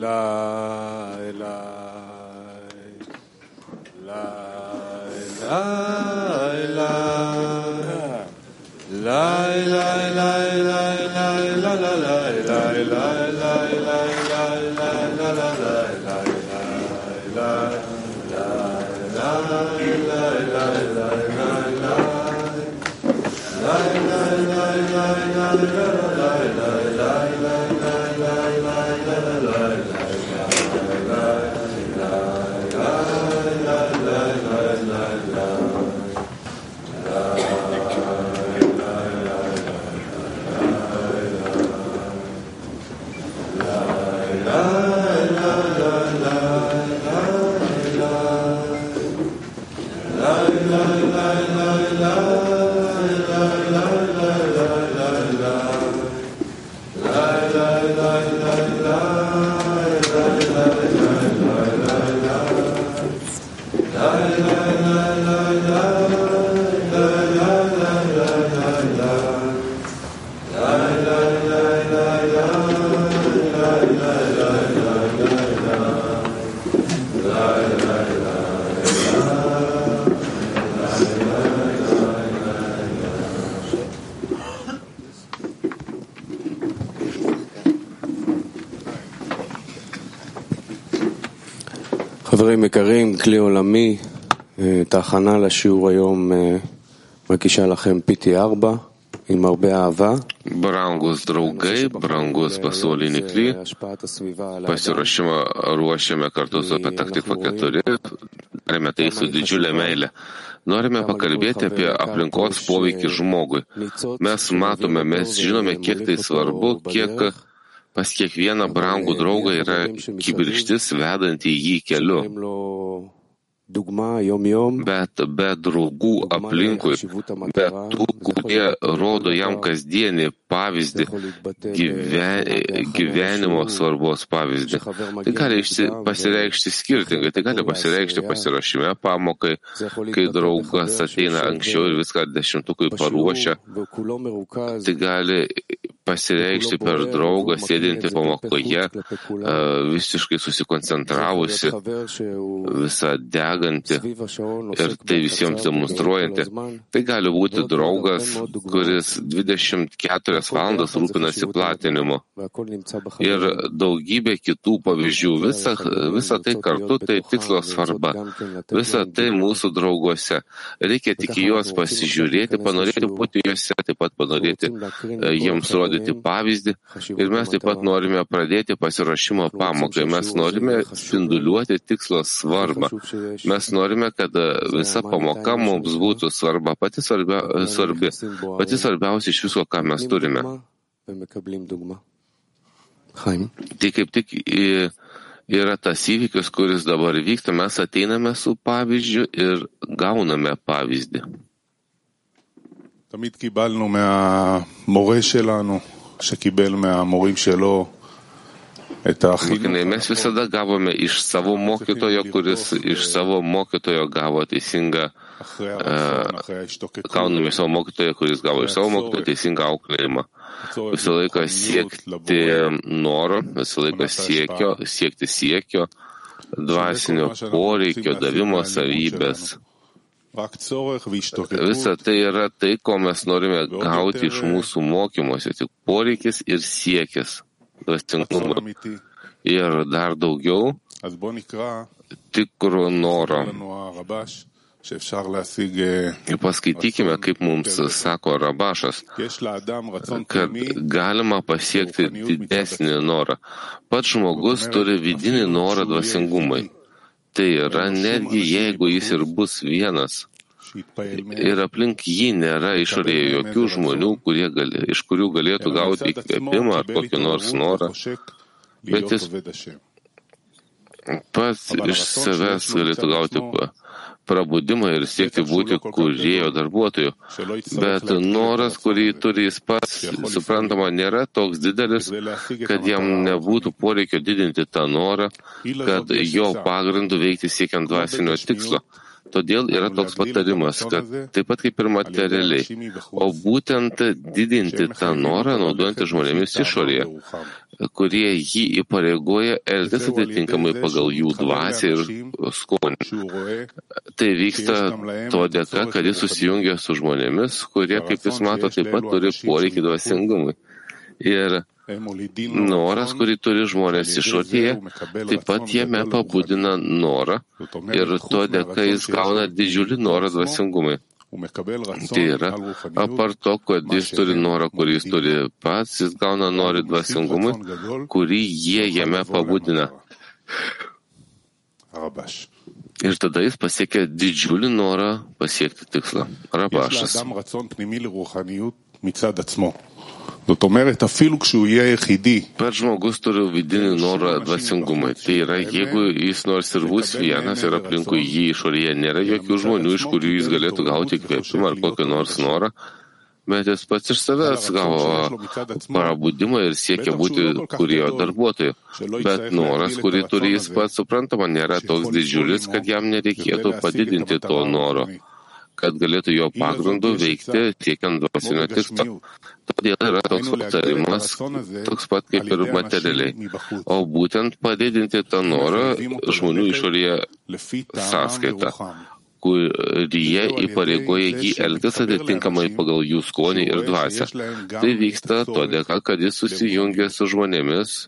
La and uh, חברים יקרים, כלי עולמי, את ההכנה לשיעור היום מגישה לכם PT4 עם הרבה אהבה. Brangus draugai, brangus pasaulinį kly, pasirašymą ruošiame kartu su Petaktikva 4, darėme tai su didžiulė meilė. Norime pakalbėti apie aplinkos poveikį žmogui. Mes matome, mes žinome, kiek tai svarbu, kiek pas kiekvieną brangų draugą yra kibirštis vedanti jį keliu. Bet be draugų aplinkui, be tų, kurie rodo jam kasdienį pavyzdį, gyven, gyvenimo svarbos pavyzdį, tai gali pasireikšti skirtingai. Tai gali pasireikšti pasirašyme pamokai, kai draugas ateina anksčiau ir viską dešimtukui paruošia. Tai gali pasireikšti per draugą sėdinti pamokoje, visiškai susikoncentravusi, visą degantį ir tai visiems demonstruojanti. Tai gali būti draugas, kuris 24 valandas rūpinasi platinimu. Ir daugybė kitų pavyzdžių. Visa, visa tai kartu tai tikslo svarba. Visa tai mūsų drauguose. Reikia tik į juos pasižiūrėti, panorėti būti juose, taip pat panorėti jiems rodyti rodyti pavyzdį ir mes taip pat norime pradėti pasiruošimo pamokai. Mes norime spinduliuoti tikslo svarbą. Mes norime, kad visa pamoka mums būtų svarba, pati svarbia, svarbi, pati svarbiausia iš viso, ką mes turime. Tai kaip tik yra tas įvykis, kuris dabar vyksta, mes ateiname su pavyzdžiu ir gauname pavyzdį. תמיד קיבלנו מהמורה שלנו, שקיבל מהמורים שלו את החינוך. Mes visada gavome iš savo mokytojo, kuris iš savo mokytojo gavo teisingą, gauname iš savo mokytojo, kuris gavo iš savo mokytojo teisingą auklėjimą. Visą laiką siekti noro, visą laiką siekio, siekti siekio, dvasinio poreikio, davimo savybės. Visa tai yra tai, ko mes norime gauti iš mūsų mokymosi, tik poreikis ir siekis. Dvasingumo. Ir dar daugiau. Tikro noro. Paskaitykime, kaip mums sako Rabašas, kad galima pasiekti didesnį norą. Pats žmogus turi vidinį norą dvasingumui. Tai yra netgi jeigu jis ir bus vienas ir aplink jį nėra išorėje jokių žmonių, gali, iš kurių galėtų gauti įkvėpimą ar kokį nors norą, bet jis pats iš savęs galėtų gauti prabudimą ir siekti būti kurėjo darbuotojų. Bet noras, kurį turi jis pats, suprantama, nėra toks didelis, kad jam nebūtų poreikio didinti tą norą, kad jo pagrindų veikti siekiant dvasinio tikslo. Todėl yra toks patarimas, kad taip pat kaip ir materialiai, o būtent didinti tą norą naudojantį žmonėmis išorėje, kurie jį įpareigoja elgtis atitinkamai pagal jų dvasę ir skonį. Tai vyksta to dėka, kad jis susijungia su žmonėmis, kurie, kaip jis mato, taip pat turi poreikį dvasingumui. Ir Noras, kurį turi žmonės išorėje, taip pat jame pabudina norą ir to dėka jis gauna didžiulį norą dvasingumui. Tai yra, apart to, kad jis turi norą, kurį jis turi pats, jis gauna norį dvasingumui, kurį jie jame pabudina. Ir tada jis pasiekia didžiulį norą pasiekti tikslą. Rabašas. Pats žmogus turi vidinį norą dvasingumui. Tai yra, jeigu jis nors ir bus vienas ir aplinkui jį išorėje nėra jokių žmonių, iš kurių jis galėtų gauti kvėpimą ar kokį nors norą, bet jis pats iš savęs gavo parabudimą ir siekia būti kurėjo darbuotoju. Bet noras, kurį turi jis pats suprantama, nėra toks didžiulis, kad jam nereikėtų padidinti to noro kad galėtų jo pagrindu veikti siekiant dvasinio tikslo. Todėl yra toks patarimas, toks pat kaip ir materialiai. O būtent padidinti tą norą žmonių išorėje sąskaitą kurie įpareigoja jį elgtis atitinkamai pagal jų skonį ir dvasę. Tai vyksta todėl, kad jis susijungia su žmonėmis,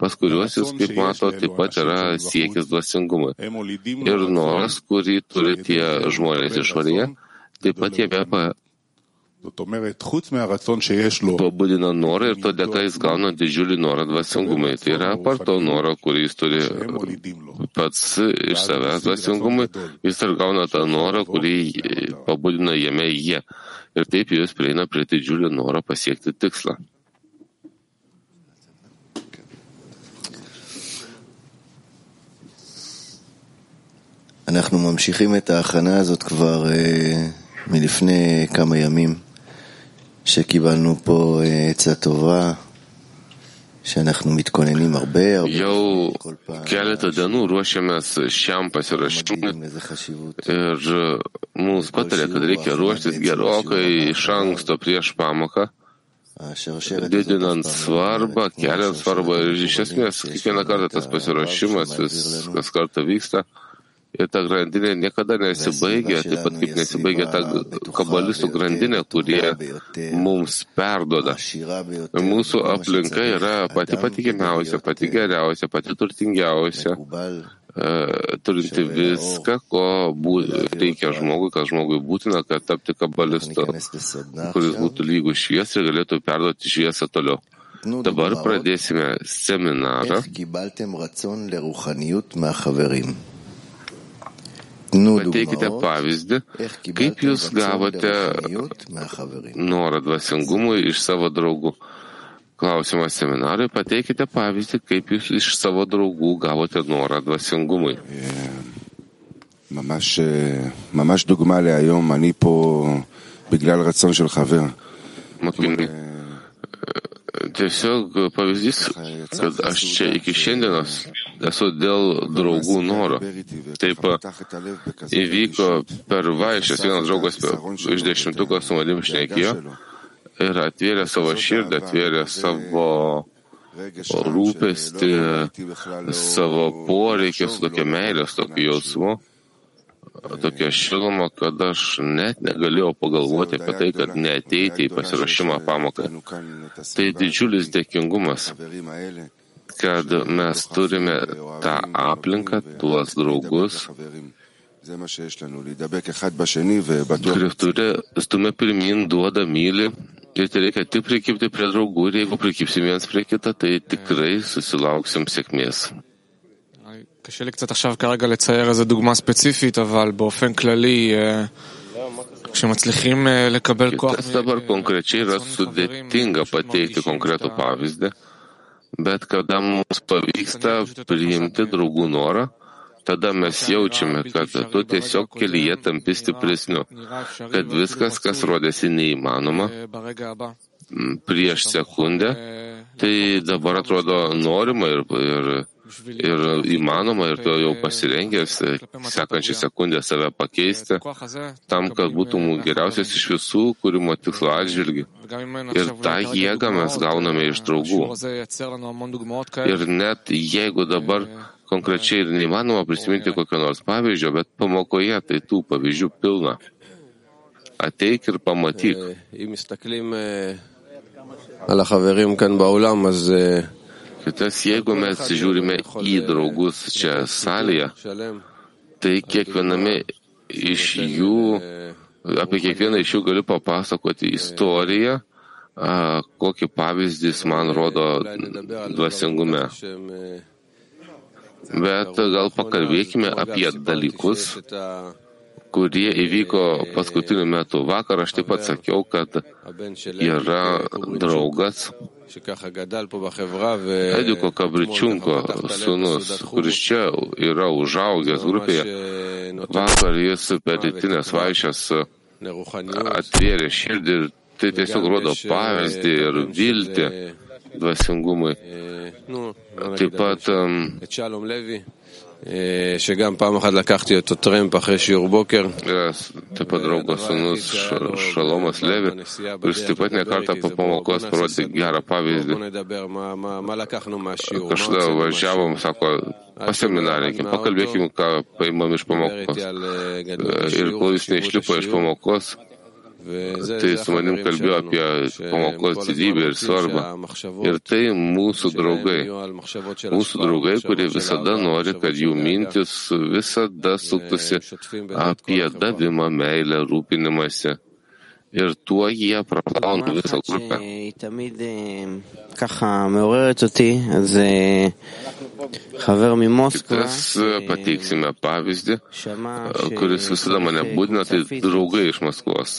pas kuriuos jis, kaip mato, taip pat yra siekis dvasingumui. Ir noras, kurį turi tie žmonės išorėje, taip pat jame pa... pabudina norą ir to dėka jis gauna didžiulį norą dvasingumui. Tai yra apart to noro, kurį jis turi pats iš savęs dvasingumui, jis ir gauna tą norą, kurį pabudina jame jie. Ir taip jis prieina prie didžiulio noro pasiekti tikslą. אנחנו ממשיכים את ההכנה הזאת כבר מלפני כמה ימים, שקיבלנו פה עצה טובה, שאנחנו מתכוננים הרבה הרבה Jau keletą dienų ruošiamės šiam pasirašymui ir mums patarė, kad reikia ruoštis gerokai iš anksto prieš pamoką, didinant svarbą, keliant svarbą ir iš esmės kiekvieną kartą tas pasiruošimas vis kas kartą vyksta. Ir ta grandinė niekada nesibaigia, taip pat kaip nesibaigia ta kabalistų grandinė, kurie mums perdoda. Mūsų aplinka yra pati patikimiausia, pati geriausia, pati turtingiausia, turinti viską, ko bū, reikia žmogui, kas žmogui būtina, kad tapti kabalistu, kuris būtų lygų šviesą ir galėtų perduoti šviesą toliau. Dabar pradėsime seminarą Pateikite pavyzdį, kaip jūs gavote norą dvasingumui iš savo draugų. Klausimas seminarui, pateikite pavyzdį, kaip jūs iš savo draugų gavote norą dvasingumui. ממש, ממש דוגמה להיום, אני פה בגלל רצון של חבר. Mokiniai. Tiesiog pavyzdys, kad aš čia iki šiandienos esu dėl draugų noro. Taip įvyko per vaišęs vienas draugas iš dešimtuko su manim šnekėjo ir atvėrė savo širdį, atvėrė savo rūpestį, savo poreikį su tokia meilė, su tokiu jausmu tokia šiluma, kad aš net negalėjau pagalvoti apie tai, kad neteiti į pasirašymą pamoką. Tai didžiulis dėkingumas, kad mes turime tą aplinką, tuos draugus, kurie turi, stumia pirmin, duoda, myli. Ir tai reikia tik prikipti prie draugų ir jeigu prikipsim viens prie kitą, tai tikrai susilauksim sėkmės. קשה לי קצת עכשיו כרגע לצייר איזה דוגמה ספציפית, אבל באופן כללי, כשמצליחים לקבל כוח... dabar konkrečiai yra sudėtinga pateikti konkretų pavyzdį, bet kada mums pavyksta priimti draugų norą, tada mes jaučiame, kad tu tiesiog kelyje tampi stipresniu, kad viskas, kas rodėsi neįmanoma, prieš sekundę, tai dabar atrodo norima ir, ir ir įmanoma ir tu jau pasirengęs sekančią sekundę save pakeisti tam, kad būtum geriausias iš visų kūrimo tikslo atžvilgių. Ir tą jėgą mes gauname iš draugų. Ir net jeigu dabar konkrečiai ir neįmanoma prisiminti kokio nors pavyzdžio, bet pamokoje tai tų pavyzdžių pilna. Ateik ir pamatyk kitas, jeigu mes žiūrime į draugus čia salėje, tai kiekviename iš jų, apie kiekvieną iš jų galiu papasakoti istoriją, kokį pavyzdį jis man rodo dvasingume. Bet gal pakalbėkime apie dalykus, kurie įvyko paskutiniu metu. Vakar aš taip pat sakiau, kad yra draugas Ediko Kabričiunko sunus, kuris čia yra užaugęs grupėje. Vakar jis per rytinės vaišės atvėrė širdį ir tai tiesiog rodo pavyzdį ir viltį dvasingumui. Taip pat Taip pat draugo sunus Šalomas Levi, kuris taip pat nekartą po pamokos parodė gerą pavyzdį. Kažkada važiavom, sako, paseminarinkime, pakalbėkime, ką paimam iš pamokos. Ir kol jis neišlipo iš pamokos, Tai su manim kalbėjo apie pamokos didybę ir svarbą. Ir tai mūsų draugai. Mūsų draugai, kurie visada nori, kad jų mintis visada suktųsi apie davimą, meilę, rūpinimąsi. Ir tuo jie praplauna visą grupę. Kitas e, pateiksime pavyzdį, e, kuris visada mane būdina, tai draugai iš Maskvos.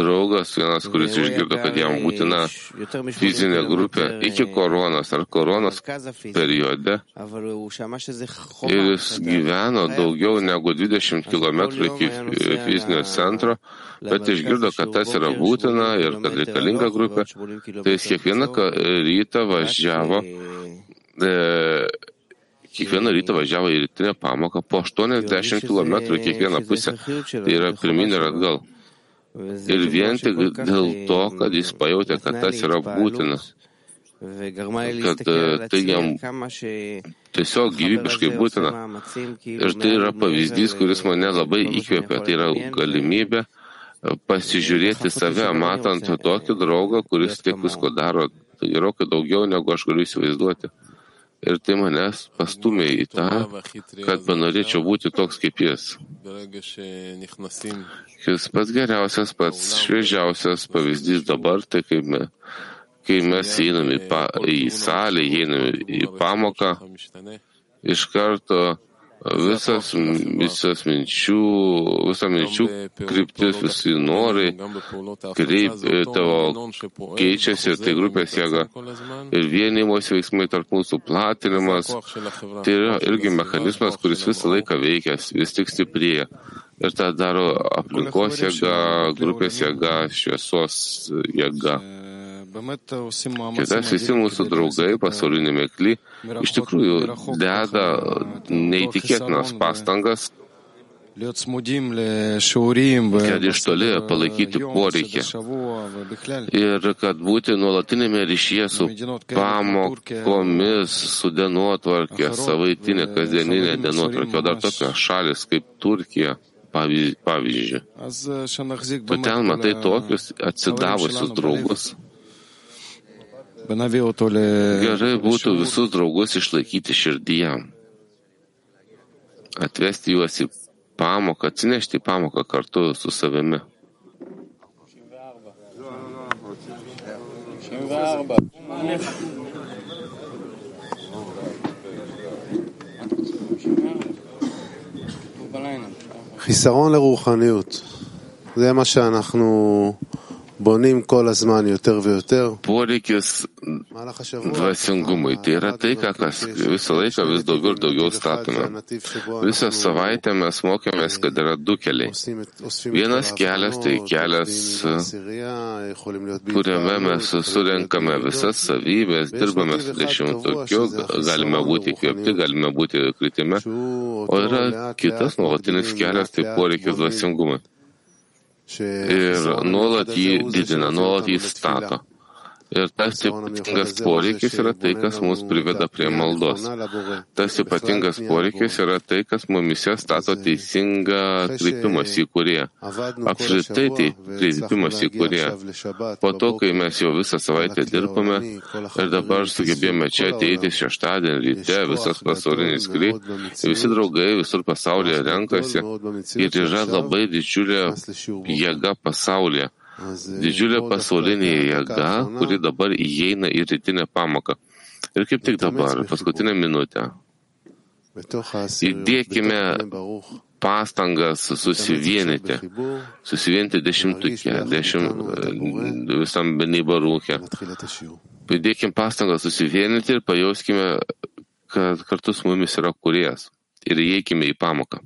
Draugas vienas, kuris išgirdo, kad jam būtina fizinė grupė iki koronas ar koronas periode. Ir jis gyveno daugiau negu 20 km iki fizinio centro bet išgirdo, kad tas yra būtina ir kad reikalinga grupė. Tai jis kiekvieną rytą važiavo, e, kiekvieną rytą važiavo į rytinę pamoką po 80 km kiekvieną pusę. Tai yra pirmin ir atgal. Ir vien tik dėl to, kad jis pajutė, kad tas yra būtina. Kad tai jam tiesiog gyvybiškai būtina. Ir tai yra pavyzdys, kuris mane labai įkvėpia. Tai yra galimybė pasižiūrėti save, matant tokį draugą, kuris tiek visko daro, tai gerokai daugiau negu aš galiu įsivaizduoti. Ir tai manęs pastumė į tą, kad panorėčiau būti toks kaip jis. Jis pats geriausias, pats šviežiausias pavyzdys dabar, tai kai mes, kai mes einame į, pa, į salę, einame į pamoką, iš karto visas, visas minčių, visa minčių kryptis, visi norai, kreip, tavo keičiasi ir tai grupės jėga. Ir vienimos veiksmai tarp mūsų platinimas, tai yra irgi mechanizmas, kuris visą laiką veikia, vis tik stiprėja. Ir tą daro aplinkos jėga, grupės jėga, šviesos jėga. Kitas visi mūsų draugai pasaulinėme kly iš tikrųjų deda neįtikėtinas pastangas, kad iš toli palaikyti poreikį ir kad būti nuolatinėme ryšyje su pamokomis, su dienotvarkė, savaitinė, kasdieninė dienotvarkė, o dar tokios šalis kaip Turkija. Pavyzdžiui, tu ten matai tokius atsidavusius draugus, В горе будто высут другой шашлыки тишердия. Отвязьте į pamoką отценешьте памока картою с усовыми. חיסרון לרוחניות, זה מה Poreikis dvasingumui. Tai yra tai, ką kas visą laiką vis daugiau ir daugiau statome. Visą savaitę mes mokėmės, kad yra du keliai. Vienas kelias tai kelias, kuriame mes surenkame visas savybės, dirbame su dešimtokiu, galime būti įkvėpti, galime būti kritime. O yra kitas nuolatinis kelias, tai poreikis dvasingumui ir nuolat jį didina, nuolat jį stato. Ir tas ypatingas poreikis yra tai, kas mus priveda prie maldos. Tas ypatingas poreikis yra tai, kas mumise stato teisingą kreipimąsi į kurie. Apskritai tai kreipimas į kurie. Po to, kai mes jau visą savaitę dirbame ir dabar sugebėjome čia ateiti šeštadienį ryte, visas pasaulinis kry, visi draugai visur pasaulyje renkasi ir yra labai didžiulė jėga pasaulyje didžiulė pasaulinė jėga, kuri dabar įeina į rytinę pamoką. Ir kaip tik dabar, paskutinę minutę, įdėkime pastangas susivienyti, susivienyti dešimtukė, dešimt, visam Beniba rūkė. Įdėkime pastangas susivienyti ir pajauskime, kad kartu su mumis yra kuriejas. Ir įeikime į pamoką.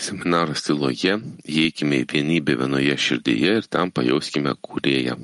Seminaras tyloje, įeikime į vienybę vienoje širdyje ir tam pajauskime kūrėją.